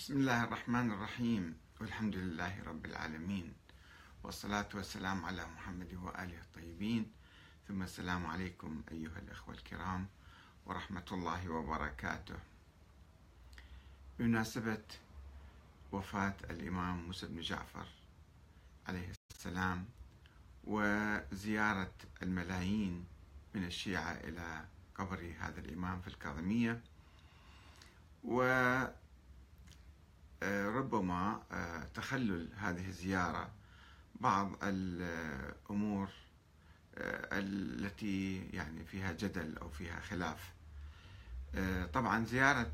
بسم الله الرحمن الرحيم والحمد لله رب العالمين والصلاة والسلام على محمد وآله الطيبين. ثم السلام عليكم أيها الأخوة الكرام ورحمة الله وبركاته. بمناسبة وفاة الإمام موسى بن جعفر عليه السلام وزيارة الملايين من الشيعة إلى قبر هذا الإمام في الكاظمية و ربما آه، تخلل هذه الزيارة بعض الأمور آه، التي يعني فيها جدل أو فيها خلاف. طبعا زيارة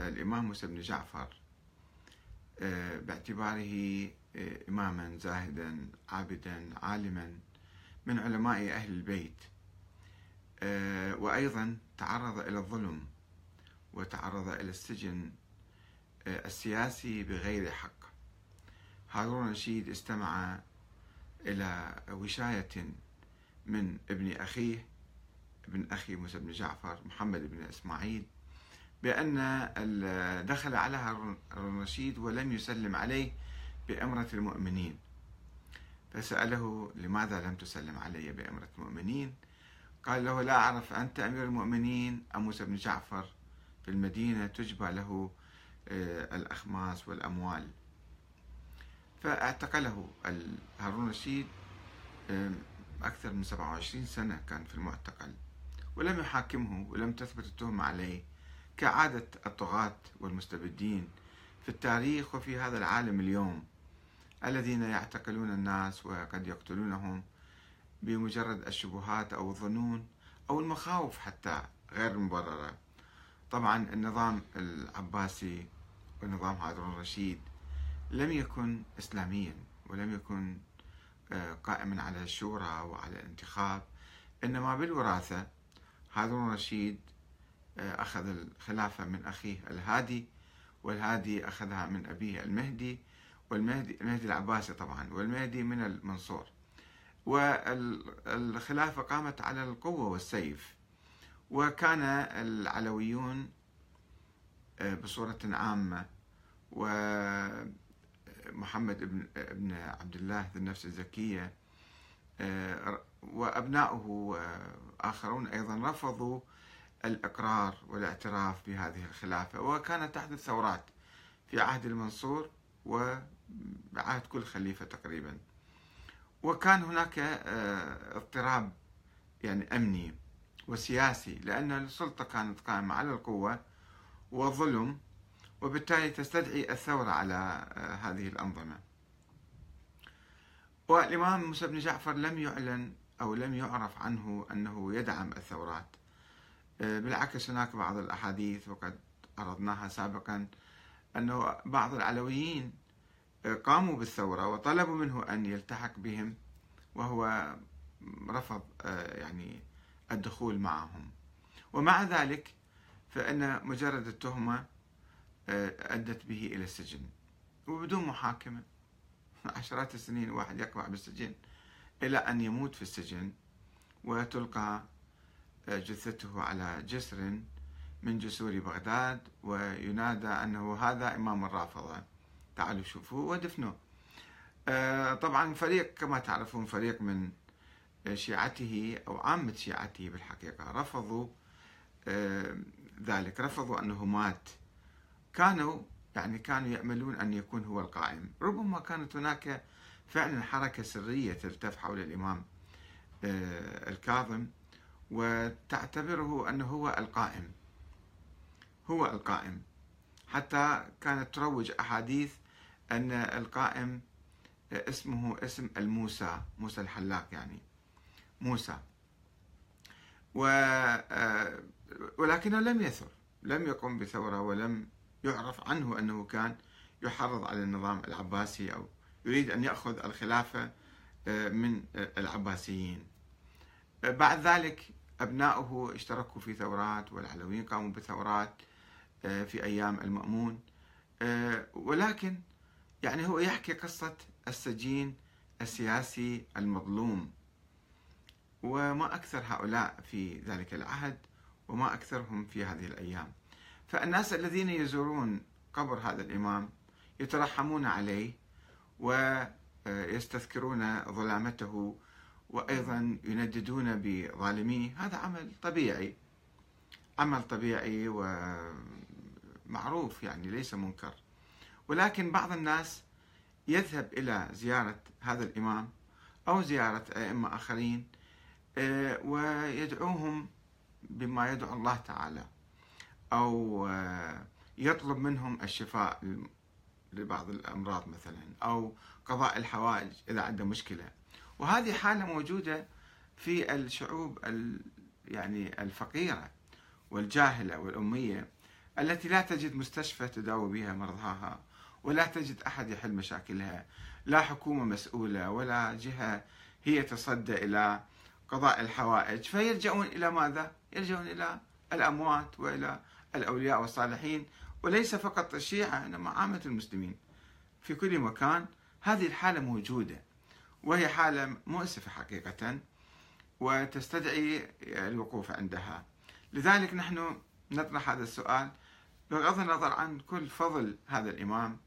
الإمام موسى بن جعفر باعتباره إماما زاهدا عابدا عالما من علماء أهل البيت. وأيضا تعرض إلى الظلم وتعرض إلى السجن السياسي بغير حق. هارون الرشيد استمع إلى وشاية من ابن أخيه ابن أخي موسى بن جعفر محمد بن إسماعيل بأن دخل على هارون الرشيد ولم يسلم عليه بأمرة المؤمنين. فسأله لماذا لم تسلم علي بأمرة المؤمنين؟ قال له لا أعرف أنت أمير المؤمنين أم موسى بن جعفر في المدينة تجبى له الأخماس والأموال. فأعتقله هارون الرشيد أكثر من 27 سنة كان في المعتقل ولم يحاكمه ولم تثبت التهمة عليه كعادة الطغاة والمستبدين في التاريخ وفي هذا العالم اليوم الذين يعتقلون الناس وقد يقتلونهم بمجرد الشبهات أو الظنون أو المخاوف حتى غير مبررة. طبعا النظام العباسي ونظام هارون الرشيد. لم يكن إسلاميا ولم يكن آه، قائما على الشورى وعلى الانتخاب إنما بالوراثة هارون الرشيد آه، أخذ الخلافة من أخيه الهادي والهادي أخذها من أبيه المهدي والمهدي المهدي العباسي طبعا والمهدي من المنصور. والخلافة قامت على القوة والسيف وكان العلويون بصورة عامة. ومحمد ابن ابن عبد الله ذي النفس الزكية آه، وأبناؤه آخرون أيضا رفضوا الإقرار والاعتراف بهذه الخلافة. وكانت تحدث ثورات في عهد المنصور وعهد كل خليفة تقريبا. وكان هناك آه، اضطراب يعني أمني وسياسي لأن السلطة كانت قائمة على القوة والظلم وبالتالي تستدعي الثورة على آه، هذه الأنظمة. والإمام موسى بن جعفر لم يعلن أو لم يعرف عنه أنه يدعم الثورات. آه، بالعكس هناك بعض الأحاديث وقد عرضناها سابقا أنه بعض العلويين آه، قاموا بالثورة وطلبوا منه أن يلتحق بهم وهو رفض يعني الدخول معهم. ومع ذلك فإن مجرد التهمة آه، أدت به إلى السجن. وبدون محاكمة عشرات السنين واحد يقع بالسجن إلى أن يموت في السجن وتلقى آه، جثته على جسر من جسور بغداد وينادى أنه هذا إمام الرافضة. تعالوا شوفوا ودفنوه. آه، طبعا فريق كما تعرفون فريق من شيعته أو عامة شيعته بالحقيقة رفضوا ذلك رفضوا أنه مات. كانوا يعني كانوا يأملون أن يكون هو القائم. ربما كانت هناك فعلا حركة سرية تلتف حول الإمام آه، الكاظم وتعتبره أنه هو القائم. هو القائم. حتى كانت تروج أحاديث أن القائم آه، اسمه اسم الموسى موسى الحلاق يعني موسى. و آه، ولكنه لم يثر لم يقم بثورة ولم يعرف عنه أنه كان يحرض على النظام العباسي أو يريد أن يأخذ الخلافة آه، من آه، العباسيين. آه، بعد ذلك أبناؤه اشتركوا في ثورات والعلويين قاموا بثورات في أيام المأمون. ولكن يعني هو يحكي قصة السجين السياسي المظلوم. وما أكثر هؤلاء في ذلك العهد وما أكثرهم في هذه الأيام. فالناس الذين يزورون قبر هذا الإمام يترحمون عليه ويستذكرون ظلامته وأيضا ينددون بظالميه. هذا عمل طبيعي عمل طبيعي ومعروف يعني ليس منكر. ولكن بعض الناس يذهب إلى زيارة هذا الإمام أو زيارة أئمة آخرين آه، ويدعوهم بما يدعو الله تعالى أو آه، يطلب منهم الشفاء لبعض الأمراض مثلا أو قضاء الحوائج إذا عنده مشكلة وهذه حالة موجودة في الشعوب يعني الفقيرة والجاهلة والأمية التي لا تجد مستشفى تداوي بها مرضاها ولا تجد أحد يحل مشاكلها لا حكومة مسؤولة ولا جهة هي تصدى إلى قضاء الحوائج فيلجؤون إلى ماذا؟ يلجؤون إلى الأموات وإلى الأولياء والصالحين وليس فقط الشيعة إنما عامة المسلمين. في كل مكان هذه الحالة موجودة وهي حالة مؤسفة حقيقة وتستدعي الوقوف عندها. لذلك نحن نطرح هذا السؤال بغض النظر عن كل فضل هذا الإمام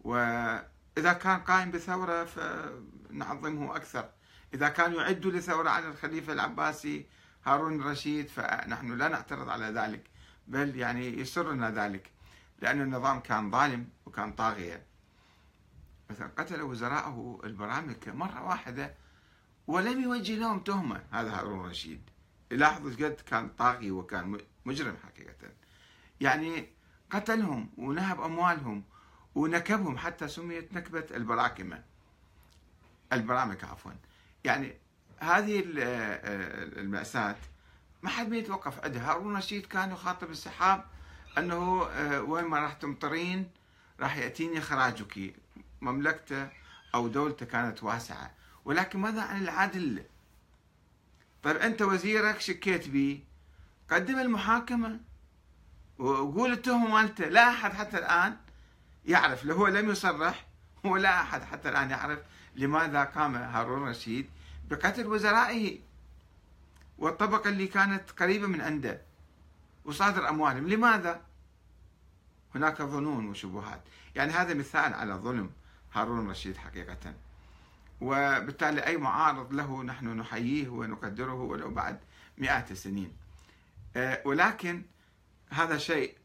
وإذا كان قائم بثورة فنعظمه أكثر. إذا كان يعد لثورة على الخليفة العباسي هارون الرشيد فنحن لا نعترض على ذلك بل يعني يسرنا ذلك لأن النظام كان ظالم وكان طاغية. مثلا قتل وزراءه البرامكة مرة واحدة ولم يوجه لهم تهمة هذا هارون الرشيد لاحظوا قد كان طاغي وكان مجرم حقيقة. يعني قتلهم ونهب أموالهم ونكبهم حتى سميت نكبة البراكمة. البرامكة عفوا. يعني هذه المأساة. ما حد يتوقف عندها. هارون الرشيد كان يخاطب السحاب أنه آه، وين ما راح تمطرين راح يأتيني خراجك. مملكته أو دولته كانت واسعة. ولكن ماذا عن العدل؟ طيب أنت وزيرك شكيت به قدم المحاكمة. وقول التهمة مالته. لا أحد حتى الآن يعرف. لو هو لم يصرح ولا أحد حتى الآن يعرف لماذا قام هارون الرشيد بقتل وزرائه والطبقة اللي كانت قريبة من عنده. وصادر أموالهم. لماذا؟ هناك ظنون وشبهات. يعني هذا مثال على ظلم هارون الرشيد حقيقة. وبالتالي أي معارض له نحن نحييه ونقدره ولو بعد مئات السنين. آه، ولكن هذا شيء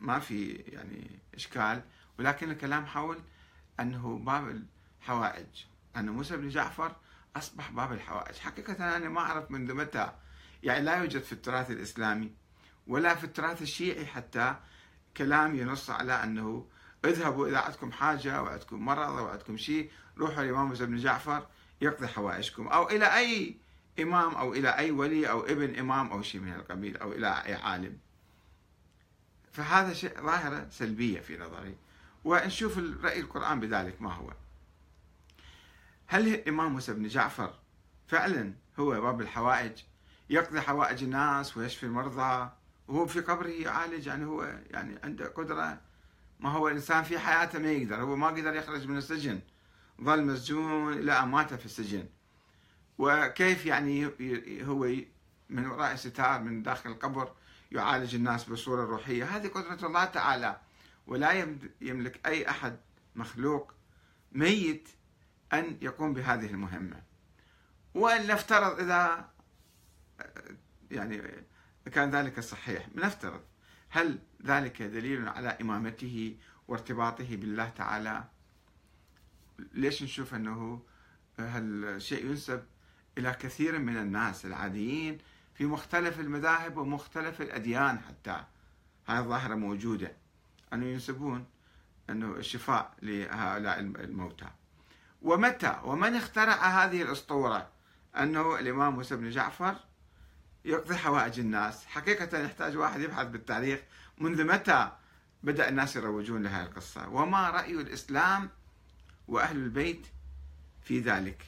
ما في يعني إشكال. ولكن الكلام حول أنه باب الحوائج. أن موسى بن جعفر أصبح باب الحوائج. حقيقة أنا ما أعرف منذ متى. يعني لا يوجد في التراث الإسلامي ولا في التراث الشيعي حتى كلام ينص على أنه اذهبوا إذا عندكم حاجة أو عندكم مرض أو عندكم شيء روحوا الإمام موسى بن جعفر يقضي حوائجكم. أو إلى أي إمام أو إلى أي ولي أو ابن إمام أو شيء من القبيل أو إلى أي عالم. فهذا شيء ظاهرة سلبية في نظري. ونشوف رأي القرآن بذلك ما هو. هل الإمام موسى بن جعفر فعلا هو باب الحوائج؟ يقضي حوائج الناس ويشفي المرضى وهو في قبره يعالج يعني هو يعني عنده قدرة. ما هو الإنسان في حياته ما يقدر هو ما قدر يخرج من السجن. ظل مسجون إلى أن مات في السجن. وكيف يعني هو من وراء ستار من داخل القبر يعالج الناس بصورة روحية؟ هذه قدرة الله تعالى. ولا يملك أي أحد مخلوق ميت أن يقوم بهذه المهمة. وأن نفترض إذا يعني كان ذلك صحيح. نفترض هل ذلك دليل على إمامته وارتباطه بالله تعالى؟ ليش نشوف أنه هالشيء ينسب إلى كثير من الناس العاديين في مختلف المذاهب ومختلف الأديان حتى؟ هاي الظاهرة موجودة. أنه ينسبون أنه الشفاء لهؤلاء الموتى. ومتى؟ ومن اخترع هذه الأسطورة؟ أنه الإمام موسى بن جعفر يقضي حوائج الناس. حقيقة يحتاج واحد يبحث بالتاريخ منذ متى بدأ الناس يروجون لهذه القصة؟ وما رأي الإسلام وأهل البيت في ذلك؟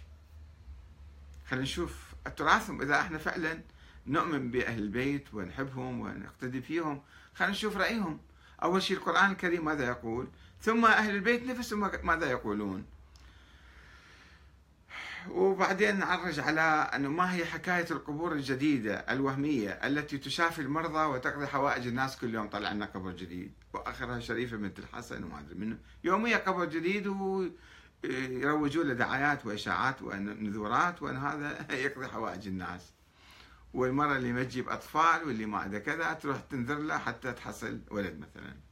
خلينا نشوف تراثهم إذا إحنا فعلا نؤمن بأهل البيت ونحبهم ونقتدي فيهم خلينا نشوف رأيهم. أول شيء القرآن الكريم ماذا يقول؟ ثم أهل البيت نفسهم ماذا يقولون؟ وبعدين نعرج على أنه ما هي حكاية القبور الجديدة الوهمية التي تشافي المرضى وتقضي حوائج الناس كل يوم طلع لنا قبر جديد وآخرها شريفة بنت الحسن وما أدري منه يوميا قبر جديد ويروجوا له دعايات وإشاعات ونذورات وأن هذا يقضي حوائج الناس. والمرة اللي ما تجيب أطفال واللي ما عندها كذا تروح تنذر له حتى تحصل ولد مثلا.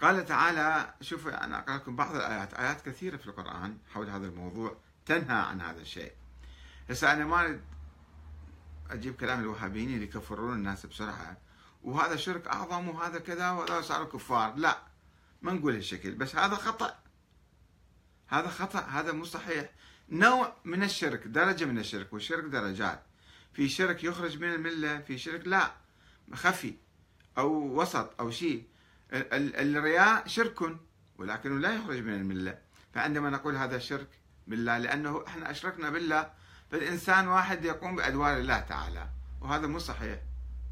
قال تعالى شوف أنا أقرأ لكم بعض الآيات. آيات كثيرة في القرآن حول هذا الموضوع تنهى عن هذا الشيء. هسه أنا ما أريد أجيب كلام الوهابيين اللي يكفرون الناس بسرعة. وهذا شرك أعظم وهذا كذا وهذا صاروا كفار. لا ما نقول هالشكل بس هذا خطأ. هذا خطأ هذا مو صحيح. نوع من الشرك درجة من الشرك والشرك درجات. في شرك يخرج من الملة في شرك لا خفي أو وسط أو شيء. الرياء شرك ولكنه لا يخرج من الملة. فعندما نقول هذا شرك بالله لأنه إحنا أشركنا بالله فالإنسان واحد يقوم بأدوار الله تعالى وهذا مو صحيح.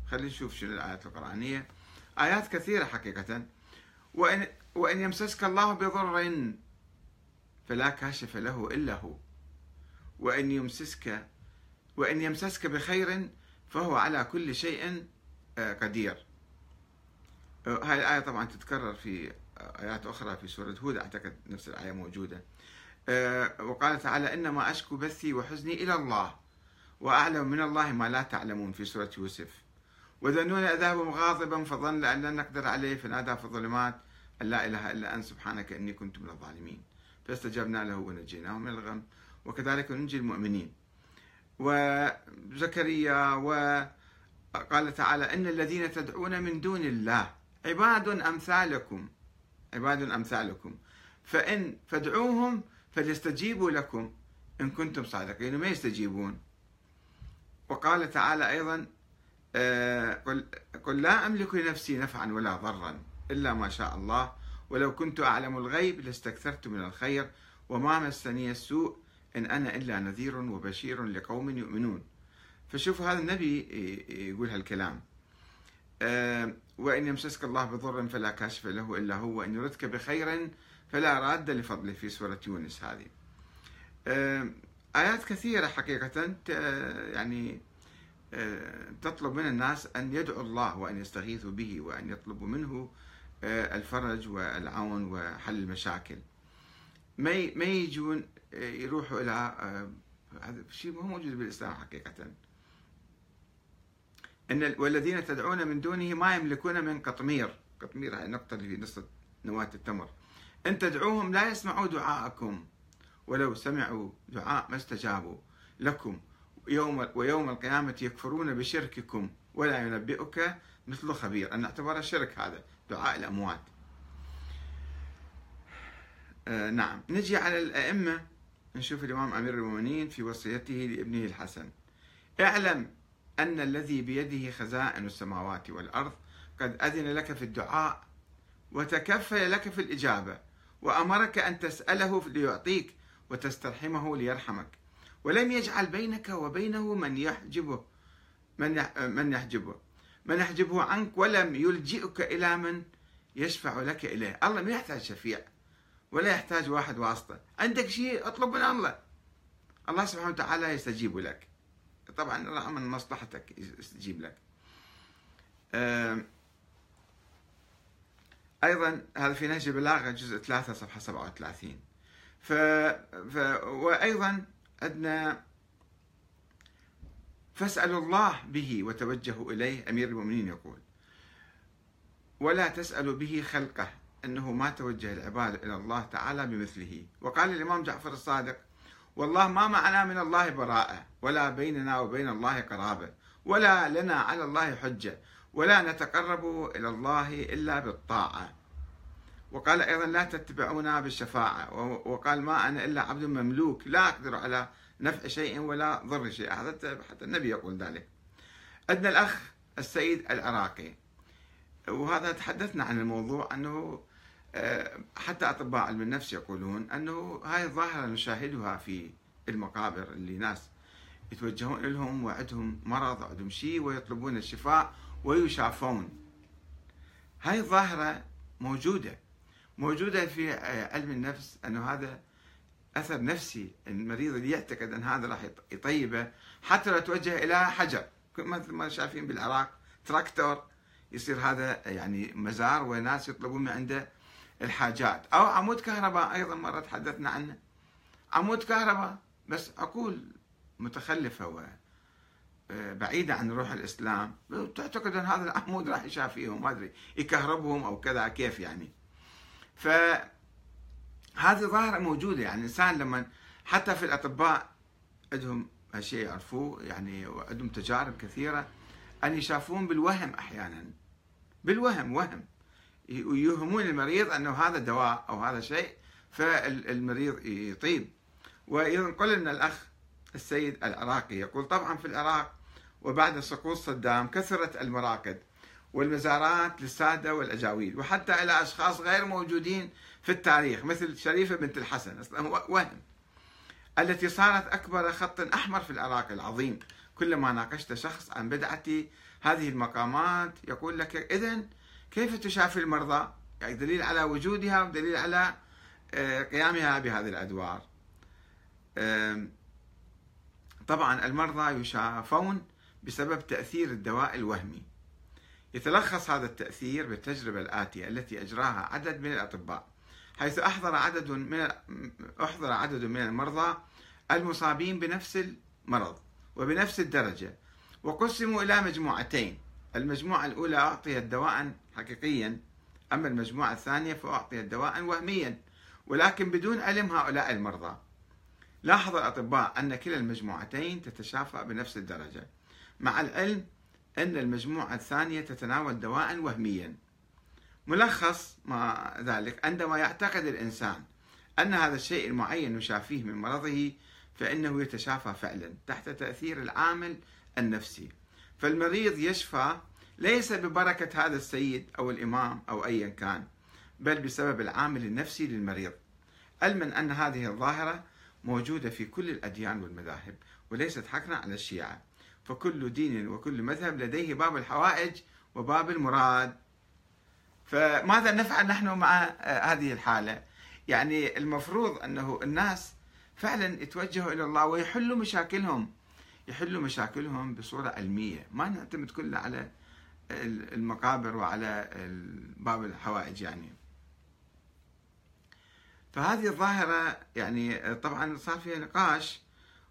خلينا نشوف شنو الآيات القرآنية. آيات كثيرة حقيقة. وإن وإن يمسسك الله بضر فلا كاشف له إلا هو. وإن يمسسك وإن يمسسك بخير فهو على كل شيء آه، قدير. هاي الآية طبعا تتكرر في آيات أخرى في سورة هود أعتقد نفس الآية موجودة. آه، وقال تعالى إنما أشكو بثي وحزني إلى الله وأعلم من الله ما لا تعلمون في سورة يوسف. وذنون أذهب مغاضبا فظن أن لن نقدر عليه فنادى في الظلمات أن لا إله إلا أنت سبحانك إني كنت من الظالمين. فاستجبنا له ونجيناه من الغم وكذلك ننجي المؤمنين. وزكريا وقال تعالى إن الذين تدعون من دون الله عباد أمثالكم. عباد أمثالكم. فإن فادعوهم فليستجيبوا لكم إن كنتم صادقين ما يستجيبون. وقال تعالى أيضا آه، قل, لا أملك لنفسي نفعا ولا ضرا إلا ما شاء الله. ولو كنت أعلم الغيب لاستكثرت من الخير وما مسني السوء إن أنا إلا نذير وبشير لقوم يؤمنون. فشوفوا هذا النبي يقول هالكلام. وإن يمسسك الله بضر فلا كاشف له إلا هو وإن يردك بخير فلا راد لفضله في سورة يونس هذه. آه، آيات كثيرة حقيقة يعني آه، تطلب من الناس أن يدعوا الله وأن يستغيثوا به وأن يطلبوا منه الفرج والعون وحل المشاكل. ما ما يجون يروحوا إلى هذا شيء مو موجود بالإسلام حقيقة. إن والذين تدعون من دونه ما يملكون من قطمير. قطمير هاي النقطة اللي في نص نواة التمر. إن تدعوهم لا يسمعوا دعاءكم ولو سمعوا دعاء ما استجابوا لكم. يوم ويوم القيامة يكفرون بشرككم ولا ينبئك مثل خبير. أن نعتبر شرك هذا دعاء الأموات. آه نعم. نجي على الأئمة. نشوف الإمام أمير المؤمنين في وصيته لابنه الحسن. اعلم أن الذي بيده خزائن السماوات والأرض قد أذن لك في الدعاء وتكفل لك في الإجابة وأمرك أن تسأله ليعطيك وتسترحمه ليرحمك. ولم يجعل بينك وبينه من يحجبه من من يحجبه. من يحجبه عنك ولم يلجئك إلى من يشفع لك إليه. الله ما يحتاج شفيع ولا يحتاج واحد واسطة. عندك شيء اطلب من الله. الله سبحانه وتعالى يستجيب لك. طبعا من مصلحتك يستجيب لك. أيضا هذا في نهج البلاغة جزء 3 صفحة 37 ف... ف... وأيضا عندنا فاسألوا الله به وتوجهوا إليه أمير المؤمنين يقول. ولا تسألوا به خلقه أنه ما توجه العباد إلى الله تعالى بمثله. وقال الإمام جعفر الصادق والله ما معنا من الله براءة ولا بيننا وبين الله قرابة ولا لنا على الله حجة ولا نتقرب إلى الله إلا بالطاعة. وقال أيضا لا تتبعونا بالشفاعة وقال ما أنا إلا عبد مملوك لا أقدر على نفع شيء ولا ضر شيء. هذا حتى النبي يقول ذلك. عندنا الأخ السيد العراقي وهذا تحدثنا عن الموضوع أنه حتى أطباء علم النفس يقولون أنه هاي الظاهرة نشاهدها في المقابر اللي ناس يتوجهون لهم وعندهم مرض وعندهم شيء ويطلبون الشفاء ويشافون. هاي الظاهرة موجودة موجودة في علم النفس أنه هذا أثر نفسي المريض اللي يعتقد أن هذا راح يطيبه حتى لو توجه إلى حجر. مثل ما شايفين بالعراق تراكتور يصير هذا يعني مزار وناس يطلبون من عنده الحاجات. أو عمود كهرباء أيضا مرة تحدثنا عنه. عمود كهرباء بس عقول متخلفة و آه، بعيدة عن روح الإسلام. تعتقد أن هذا العمود راح يشافيهم ما أدري يكهربهم أو كذا كيف يعني. فهذه ظاهرة موجودة. يعني الإنسان لما حتى في الأطباء عندهم هالشيء يعرفوه يعني وعندهم تجارب كثيرة أن يشافون بالوهم أحيانا. بالوهم وهم. ويوهمون المريض أنه هذا دواء أو هذا شيء فالمريض يطيب. وينقل لنا الأخ السيد العراقي يقول طبعا في العراق وبعد سقوط صدام كثرت المراقد والمزارات للسادة والأجاويل وحتى إلى أشخاص غير موجودين في التاريخ مثل شريفة بنت الحسن. أصلا وهم. التي صارت أكبر خط أحمر في العراق العظيم. كلما ناقشت شخص عن بدعة هذه المقامات يقول لك إذا كيف تشافي المرضى؟ يعني دليل على وجودها ودليل على آه، قيامها بهذه الأدوار. طبعا المرضى يشافون بسبب تأثير الدواء الوهمي. يتلخص هذا التأثير بالتجربة الآتية التي أجراها عدد من الأطباء حيث أحضر عدد من أحضر عدد من المرضى المصابين بنفس المرض وبنفس الدرجة وقسموا إلى مجموعتين. المجموعة الأولى أعطيت دواء حقيقيا أما المجموعة الثانية فأعطيت دواء وهميا ولكن بدون علم هؤلاء المرضى. لاحظ الأطباء أن كلا المجموعتين تتشافى بنفس الدرجة. مع العلم أن المجموعة الثانية تتناول دواء وهميا. ملخص ما ذلك عندما يعتقد الإنسان أن هذا الشيء المعين يشافيه من مرضه فإنه يتشافى فعلا تحت تأثير العامل النفسي. فالمريض يشفى ليس ببركة هذا السيد أو الإمام أو أيا كان بل بسبب العامل النفسي للمريض علما أن هذه الظاهرة موجودة في كل الأديان والمذاهب وليست حكرا على الشيعة. فكل دين وكل مذهب لديه باب الحوائج وباب المراد. فماذا نفعل نحن مع هذه الحالة؟ يعني المفروض أنه الناس فعلا يتوجهوا إلى الله ويحلوا مشاكلهم. يحلوا مشاكلهم بصورة علمية. ما نعتمد كله على المقابر وعلى باب الحوائج يعني. فهذه الظاهرة يعني طبعا صار فيها نقاش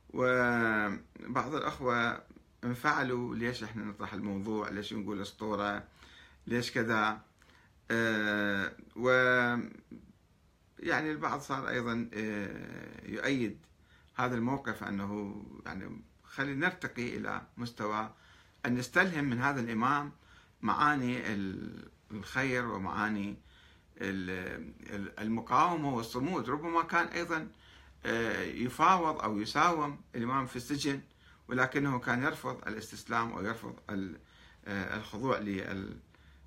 وبعض الأخوة انفعلوا ليش إحنا نطرح الموضوع ليش نقول أسطورة ليش كذا. آه، و يعني البعض صار أيضا يؤيد هذا الموقف أنه يعني خلينا نرتقي إلى مستوى أن نستلهم من هذا الإمام معاني الخير ومعاني المقاومة والصمود. ربما كان أيضا آه، يفاوض أو يساوم الإمام في السجن ولكنه كان يرفض الاستسلام أو يرفض آه، الخضوع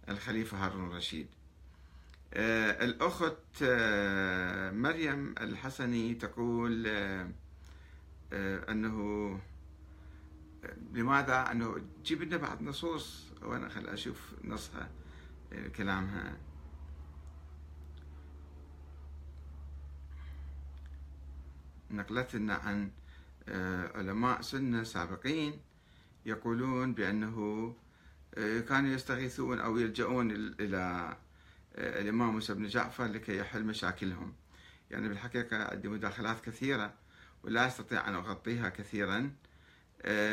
للخليفة هارون الرشيد. آه، الأخت مريم الحسني تقول أنه لماذا؟ أنه جيب لنا بعض نصوص وأنا خل أشوف نصها كلامها. نقلت لنا عن آه، علماء سنة سابقين يقولون بأنه آه، كانوا يستغيثون أو يلجؤون إلى آه، الإمام موسى بن جعفر لكي يحل مشاكلهم. يعني بالحقيقة عندي مداخلات كثيرة ولا أستطيع أن أغطيها كثيرا.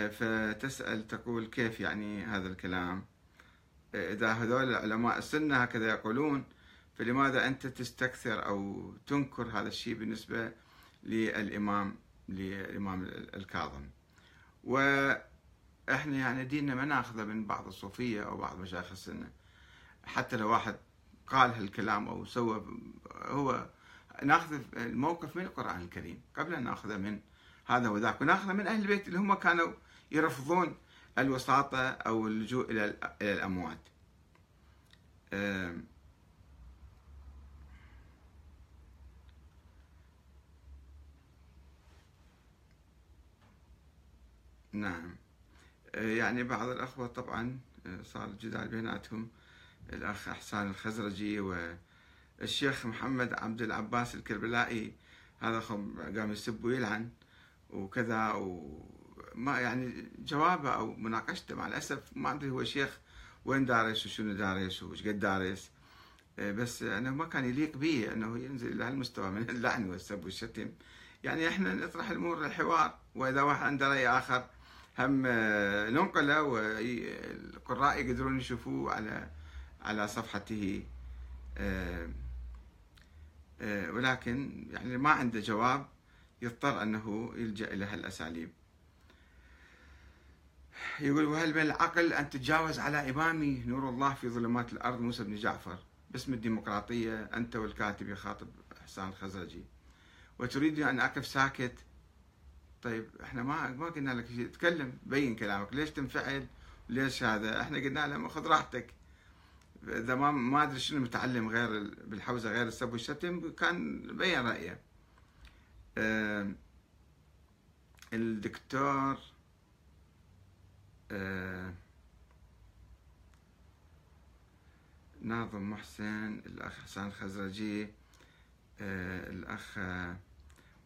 فتسأل تقول كيف يعني هذا الكلام؟ إذا هذول العلماء السنة هكذا يقولون فلماذا أنت تستكثر أو تنكر هذا الشيء بالنسبة للإمام للإمام الكاظم؟ وإحنا يعني ديننا ما ناخذه من بعض الصوفية أو بعض مشايخ السنة. حتى لو واحد قال هالكلام أو سوى هو ناخذ الموقف من القرآن الكريم قبل أن ناخذه من هذا وذاك وناخذه من أهل البيت اللي هم كانوا يرفضون الوساطة أو اللجوء إلى الأموات. نعم. آه، يعني بعض الأخوة طبعا آه، صار الجدال بيناتهم. الأخ أحسان الخزرجي والشيخ محمد عبد العباس الكربلائي هذا قام يسب ويلعن وكذا وما يعني جوابه أو مناقشته مع الأسف ما أدري هو شيخ وين دارس وشنو دارس وش قد دارس. آه، بس انه ما كان يليق به أنه ينزل إلى هالمستوى من اللعن والسب والشتم. يعني إحنا نطرح الأمور للحوار وإذا واحد عنده رأي آخر هم آه، ننقله والقراء يقدرون يشوفوه على على صفحته. آه، ولكن يعني ما عنده جواب. يضطر أنه يلجأ إلى هالأساليب. يقول وهل من العقل أن تتجاوز على امامي نور الله في ظلمات الأرض موسى بن جعفر؟ باسم الديمقراطية أنت والكاتب يخاطب حسان الخزرجي. وتريد أن أقف ساكت؟ طيب إحنا ما ما قلنا لك شيء. تكلم بين كلامك. ليش تنفعل؟ ليش هذا؟ إحنا قلنا له خذ راحتك. إذا ما ما أدري شنو متعلم غير بالحوزة غير السب والشتم كان بين رأيه. الدكتور ناظم محسن الأخ حسان الخزرجي الأخ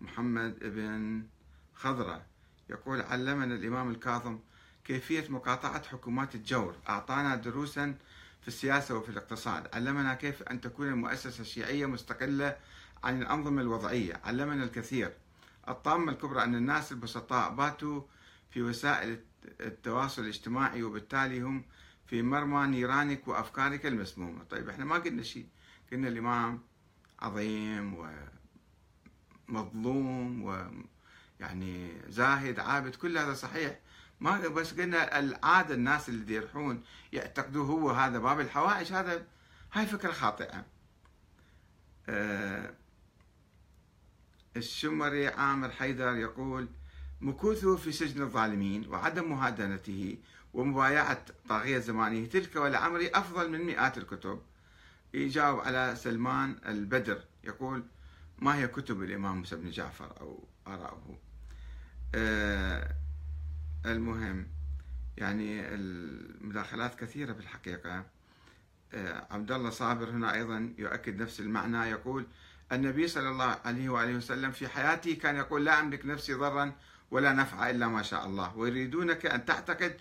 محمد ابن خضرة. يقول علمنا الإمام الكاظم كيفية مقاطعة حكومات الجور. أعطانا دروسا في السياسة وفي الاقتصاد. علمنا كيف أن تكون المؤسسة الشيعية مستقلة عن الأنظمة الوضعية. علمنا الكثير. الطامة الكبرى أن الناس البسطاء باتوا في وسائل التواصل الاجتماعي وبالتالي هم في مرمى نيرانك وأفكارك المسمومة. طيب إحنا ما قلنا شيء. قلنا الإمام عظيم ومظلوم ويعني زاهد عابد كل هذا صحيح. ما بس قلنا العادة الناس اللي يروحون يعتقدوا هو هذا باب الحوائج. هذا هاي فكرة خاطئة. أه الشمري عامر حيدر يقول مكوثه في سجن الظالمين وعدم مهادنته ومبايعة طاغية زمانه تلك ولعمري أفضل من مئات الكتب. يجاوب على سلمان البدر يقول ما هي كتب الإمام موسى بن جعفر أو آراؤه؟ آه المهم يعني المداخلات كثيرة في الحقيقة آه عبد الله صابر هنا أيضا يؤكد نفس المعنى يقول النبي صلى الله عليه وآله وسلم في حياته كان يقول لا أملك نفسي ضرا ولا نفع إلا ما شاء الله ويريدونك أن تعتقد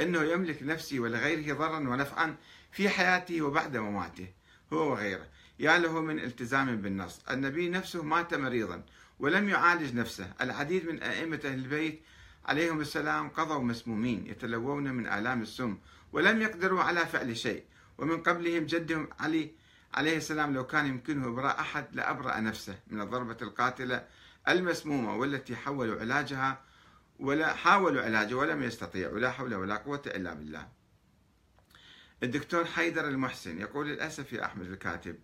أنه يملك نفسي ولغيره ضرا ونفعا في حياته وبعد مماته هو وغيره. يا له من التزام بالنص. النبي نفسه مات مريضا ولم يعالج نفسه. العديد من أئمة البيت عليهم السلام قضوا مسمومين يتلوون من آلام السم ولم يقدروا على فعل شيء. ومن قبلهم جدهم علي عليه السلام لو كان يمكنه إبراء أحد لأبرأ نفسه من الضربة القاتلة المسمومة والتي حولوا علاجها ولا حاولوا علاجها ولم يستطيعوا ولا حول ولا قوة إلا بالله. الدكتور حيدر المحسن يقول للأسف يا أحمد الكاتب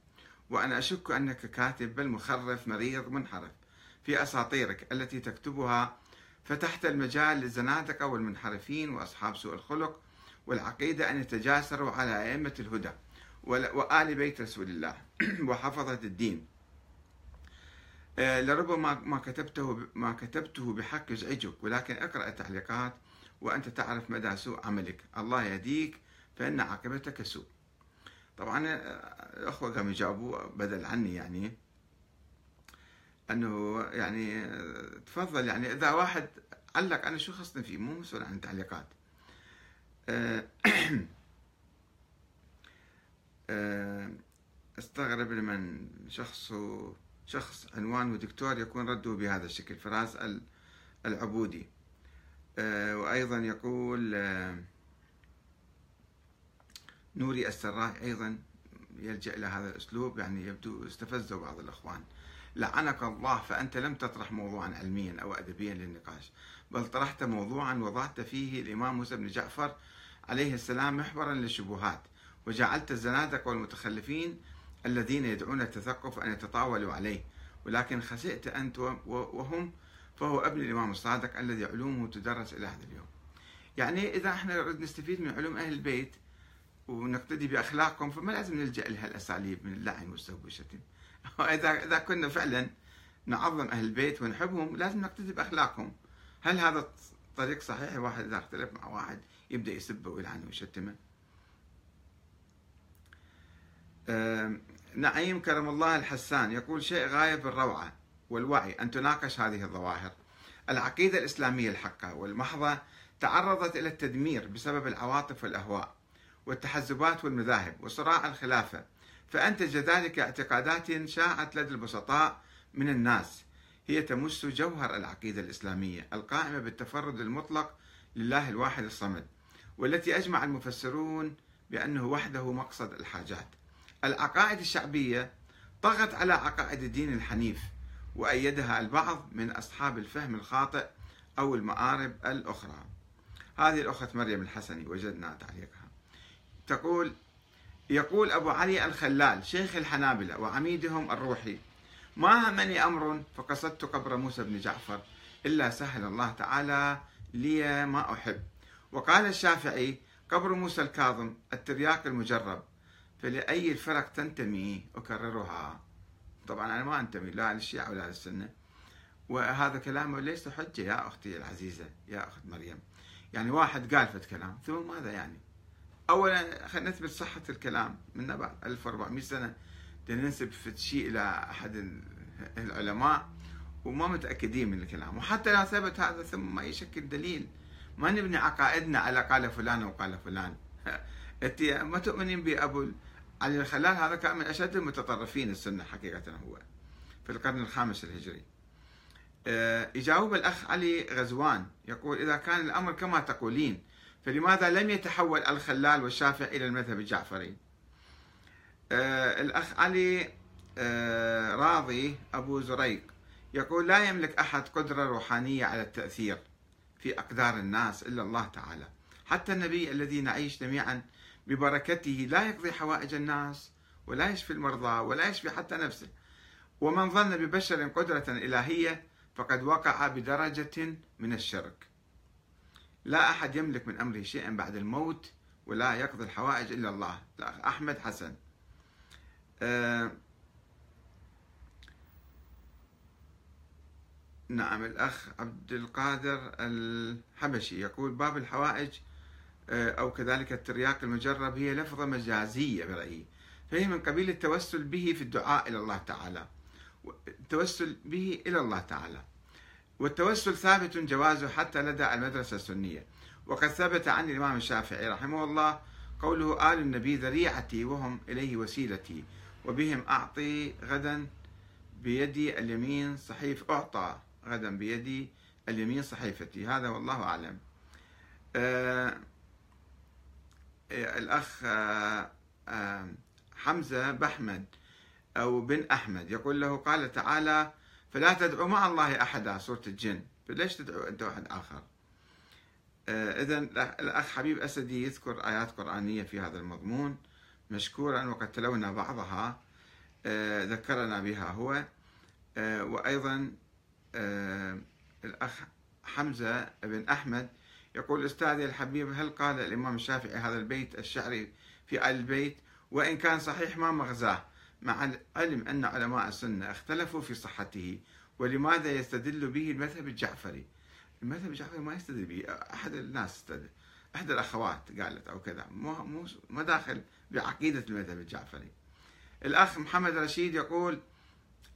وأنا أشك أنك كاتب بل مخرف مريض منحرف. في أساطيرك التي تكتبها فتحت المجال للزنادقة والمنحرفين وأصحاب سوء الخلق والعقيدة أن يتجاسروا على أئمة الهدى. وآل بيت رسول الله. وحفظة الدين. آه، لربما ما كتبته ما كتبته بحق يزعجك ولكن اقرأ التعليقات وأنت تعرف مدى سوء عملك. الله يهديك فإن عاقبتك سوء. طبعا الأخوة آه، قاموا يجاوبوا بدل عني يعني أنه يعني تفضل يعني إذا واحد علق أنا شو خصني فيه؟ مو مسؤول عن التعليقات. آه، استغرب لمن شخصه شخص عنوانه دكتور يكون رده بهذا الشكل فراس العبودي. آه، وأيضا يقول آه، نوري السراح أيضا يلجأ إلى هذا الأسلوب يعني يبدو استفزه بعض الأخوان. لعنك الله فأنت لم تطرح موضوعا علميا أو أدبيا للنقاش بل طرحت موضوعا وضعت فيه الإمام موسى بن جعفر عليه السلام محورا للشبهات. وجعلت الزنادقة والمتخلفين الذين يدعون التثقف أن يتطاولوا عليه. ولكن خسئت أنت وهم فهو ابن الإمام الصادق الذي علومه تدرس إلى هذا اليوم. يعني إذا إحنا نريد نستفيد من علوم أهل البيت ونقتدي بأخلاقهم فما لازم نلجأ لها الأساليب من اللعن والسب والشتم إذا إذا كنا فعلا نعظم أهل البيت ونحبهم لازم نقتدي بأخلاقهم. هل هذا طريق صحيح؟ الواحد إذا اختلف مع واحد يبدأ يسبه ويلعنه ويشتمه. نعيم كرم الله الحسان يقول شيء غاية بالروعة والوعي أن تناقش هذه الظواهر. العقيدة الإسلامية الحقة والمحضة تعرضت إلى التدمير بسبب العواطف والأهواء والتحزبات والمذاهب وصراع الخلافة فأنتج ذلك اعتقادات شاعت لدى البسطاء من الناس. هي تمس جوهر العقيدة الإسلامية القائمة بالتفرد المطلق لله الواحد الصمد والتي أجمع المفسرون بأنه وحده مقصد الحاجات. العقائد الشعبية طغت على عقائد الدين الحنيف وأيدها البعض من أصحاب الفهم الخاطئ أو المآرب الأخرى. هذه الأخت مريم الحسني وجدنا تعليقها. تقول يقول أبو علي الخلال شيخ الحنابلة وعميدهم الروحي ما همني أمر فقصدت قبر موسى بن جعفر إلا سهل الله تعالى لي ما أحب وقال الشافعي قبر موسى الكاظم الترياق المجرب فلأي الفرق تنتمي أكررها. طبعا أنا ما أنتمي لا للشيعة ولا للسنة وهذا كلامه ليس حجة يا أختي العزيزة يا أخت مريم. يعني واحد قال فت كلام ثم ماذا يعني؟ أولا خلينا نثبت صحة الكلام من بعد 1400 سنة. ننسب شيء إلى أحد العلماء وما متأكدين من الكلام. وحتى لو ثبت هذا ثم ما يشكل دليل. ما نبني عقائدنا على قال فلان وقال فلان. أنت ما تؤمنين بابو علي الخلال هذا كان من أشد المتطرفين السنة حقيقة هو في القرن الخامس الهجري آه، يجاوب الأخ علي غزوان يقول إذا كان الأمر كما تقولين فلماذا لم يتحول الخلال والشافعي إلى المذهب الجعفري؟ آه، الأخ علي آه، راضي أبو زريق يقول لا يملك أحد قدرة روحانية على التأثير في أقدار الناس إلا الله تعالى حتى النبي الذي نعيش جميعا ببركته لا يقضي حوائج الناس ولا يشفي المرضى ولا يشفي حتى نفسه. ومن ظن ببشر قدرة إلهية فقد وقع بدرجة من الشرك. لا أحد يملك من أمره شيئا بعد الموت ولا يقضي الحوائج إلا الله. أحمد حسن. أه نعم الأخ عبد القادر الحبشي يقول باب الحوائج أو كذلك الترياق المجرب هي لفظة مجازية برأيي. فهي من قبيل التوسل به في الدعاء إلى الله تعالى. التوسل به إلى الله تعالى. والتوسل ثابت جوازه حتى لدى المدرسة السنية. وقد ثبت عن الإمام الشافعي رحمه الله قوله آل النبي ذريعتي وهم إليه وسيلتي وبهم أعطي غدا بيدي اليمين صحيف أعطى غدا بيدي اليمين صحيفتي. هذا والله أعلم. آه الأخ آه آه حمزة بحمد أو بن أحمد. يقول له قال تعالى فلا تدعوا مع الله أحدا سورة الجن. فليش تدعو أنت واحد آخر؟ آه إذا الأخ حبيب أسدي يذكر آيات قرآنية في هذا المضمون مشكورا وقد تلونا بعضها آه ذكرنا بها هو. آه وأيضا آه، الأخ حمزة بن أحمد يقول أستاذي الحبيب هل قال الإمام الشافعي هذا البيت الشعري في آل البيت؟ وإن كان صحيح ما مغزاه مع العلم أن علماء السنة اختلفوا في صحته ولماذا يستدل به المذهب الجعفري؟ المذهب الجعفري ما يستدل به أحد الناس استدل إحدى الأخوات قالت أو كذا مو مو ما داخل بعقيدة المذهب الجعفري. الأخ محمد رشيد يقول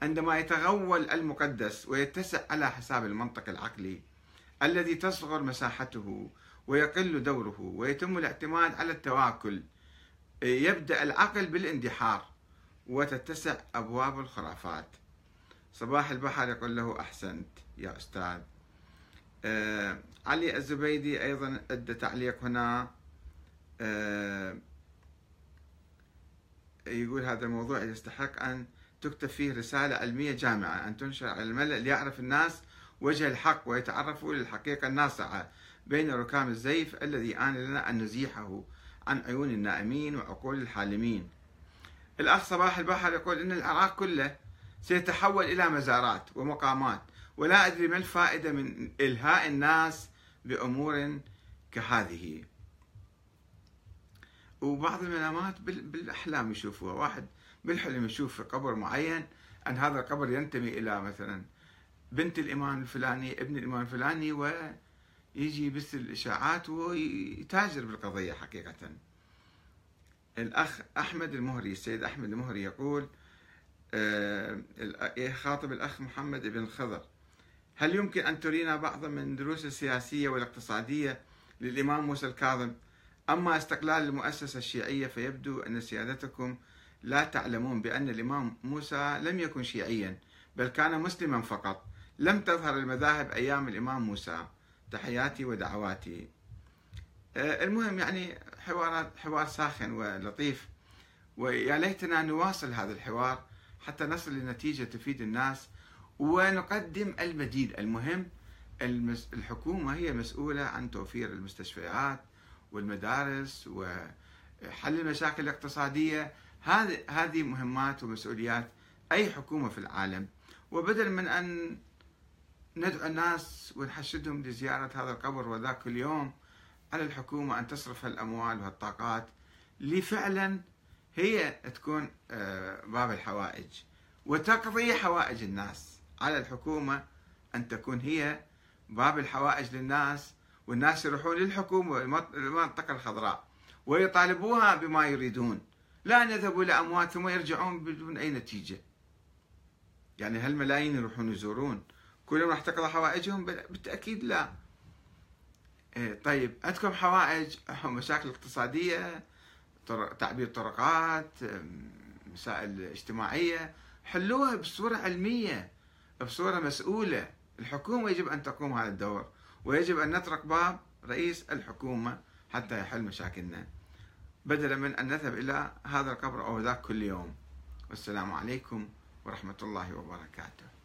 عندما يتغول المقدس ويتسع على حساب المنطق العقلي الذي تصغر مساحته ويقل دوره ويتم الاعتماد على التواكل. يبدأ العقل بالاندحار وتتسع أبواب الخرافات. صباح البحر يقول له أحسنت يا أستاذ. آه علي الزبيدي أيضا أدى تعليق هنا. آه يقول هذا الموضوع يستحق أن تكتب فيه رسالة علمية جامعة أن تنشر على الملأ ليعرف الناس وجه الحق ويتعرفوا للحقيقة الناصعة بين ركام الزيف الذي آن لنا أن نزيحه عن عيون النائمين وعقول الحالمين. الأخ صباح البحر يقول إن العراق كله سيتحول إلى مزارات ومقامات ولا أدري ما الفائدة من إلهاء الناس بأمور كهذه. وبعض المنامات بالأحلام يشوفوها. واحد بالحلم يشوف في قبر معين أن هذا القبر ينتمي إلى مثلا بنت الإمام الفلاني ابن الإمام الفلاني ويجي يبث الإشاعات ويتاجر بالقضية حقيقة. الأخ أحمد المهري السيد أحمد المهري يقول يخاطب الأخ محمد بن الخضر هل يمكن أن ترينا بعضا من دروس السياسية والاقتصادية للإمام موسى الكاظم؟ أما استقلال المؤسسة الشيعية فيبدو أن سيادتكم لا تعلمون بأن الإمام موسى لم يكن شيعيا بل كان مسلما فقط. لم تظهر المذاهب أيام الإمام موسى. تحياتي ودعواتي. آه، المهم يعني حوارات حوار ساخن ولطيف. ويا ليتنا نواصل هذا الحوار حتى نصل لنتيجة تفيد الناس ونقدم البديل المهم الحكومة هي مسؤولة عن توفير المستشفيات والمدارس وحل المشاكل الاقتصادية. هذه هذه مهمات ومسؤوليات أي حكومة في العالم. وبدل من أن ندعو الناس ونحشدهم لزيارة هذا القبر وذاك اليوم على الحكومة أن تصرف الأموال والطاقات لفعلا هي تكون آه، باب الحوائج. وتقضي حوائج الناس على الحكومة أن تكون هي باب الحوائج للناس والناس يروحون للحكومة المنطقة الخضراء ويطالبوها بما يريدون. لا أن يذهبوا إلى أموات ثم يرجعون بدون أي نتيجة. يعني هالملايين يروحون يزورون. كلهم راح تقضى حوائجهم؟ بالتأكيد لا. إيه، طيب عندكم حوائج مشاكل اقتصادية تعبير طرقات مسائل اجتماعية؟ حلوها بصورة علمية بصورة مسؤولة. الحكومة يجب أن تقوم هذا الدور ويجب أن نطرق باب رئيس الحكومة حتى يحل مشاكلنا بدلا من أن نذهب إلى هذا القبر أو ذاك كل يوم. والسلام عليكم ورحمة الله وبركاته.